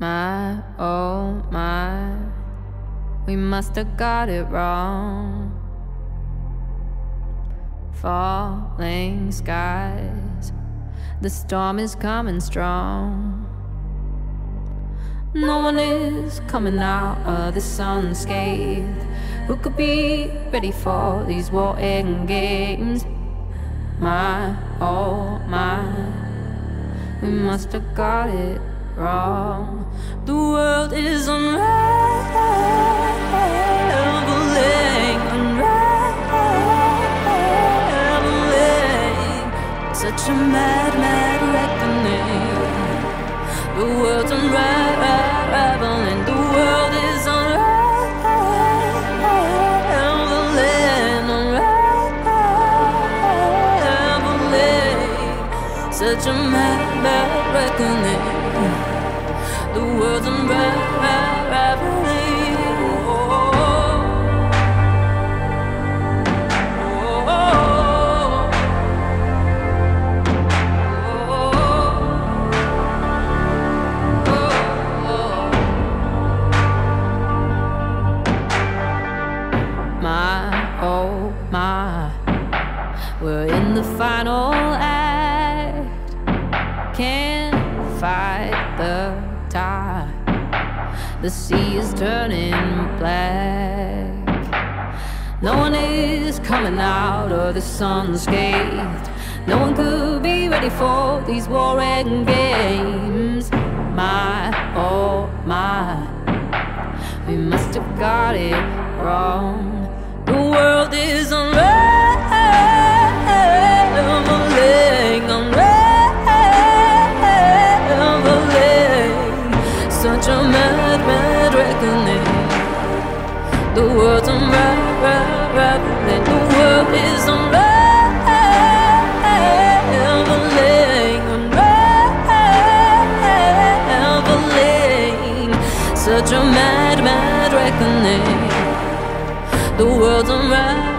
my, oh my, we must have got it wrong. Falling skies, the storm is coming strong. No one is coming out of this unscathed. Who could be ready for these war end games? My, oh my, we must have got it wrong. The world is unraveling, unraveling. Such a mad, mad reckoning. The world's unraveling. The world is unraveling, unraveling. Such a mad, mad reckoning. We're in the final act. Can't fight the tide. The sea is turning black. No one is coming out of the unscathed. No one could be ready for these war end games. My, oh my, we must have got it wrong. The world is unraveling, a mad, mad reckoning. The world's unraveling. The world is unraveling, unraveling. Such a mad, mad reckoning. The world's unraveling.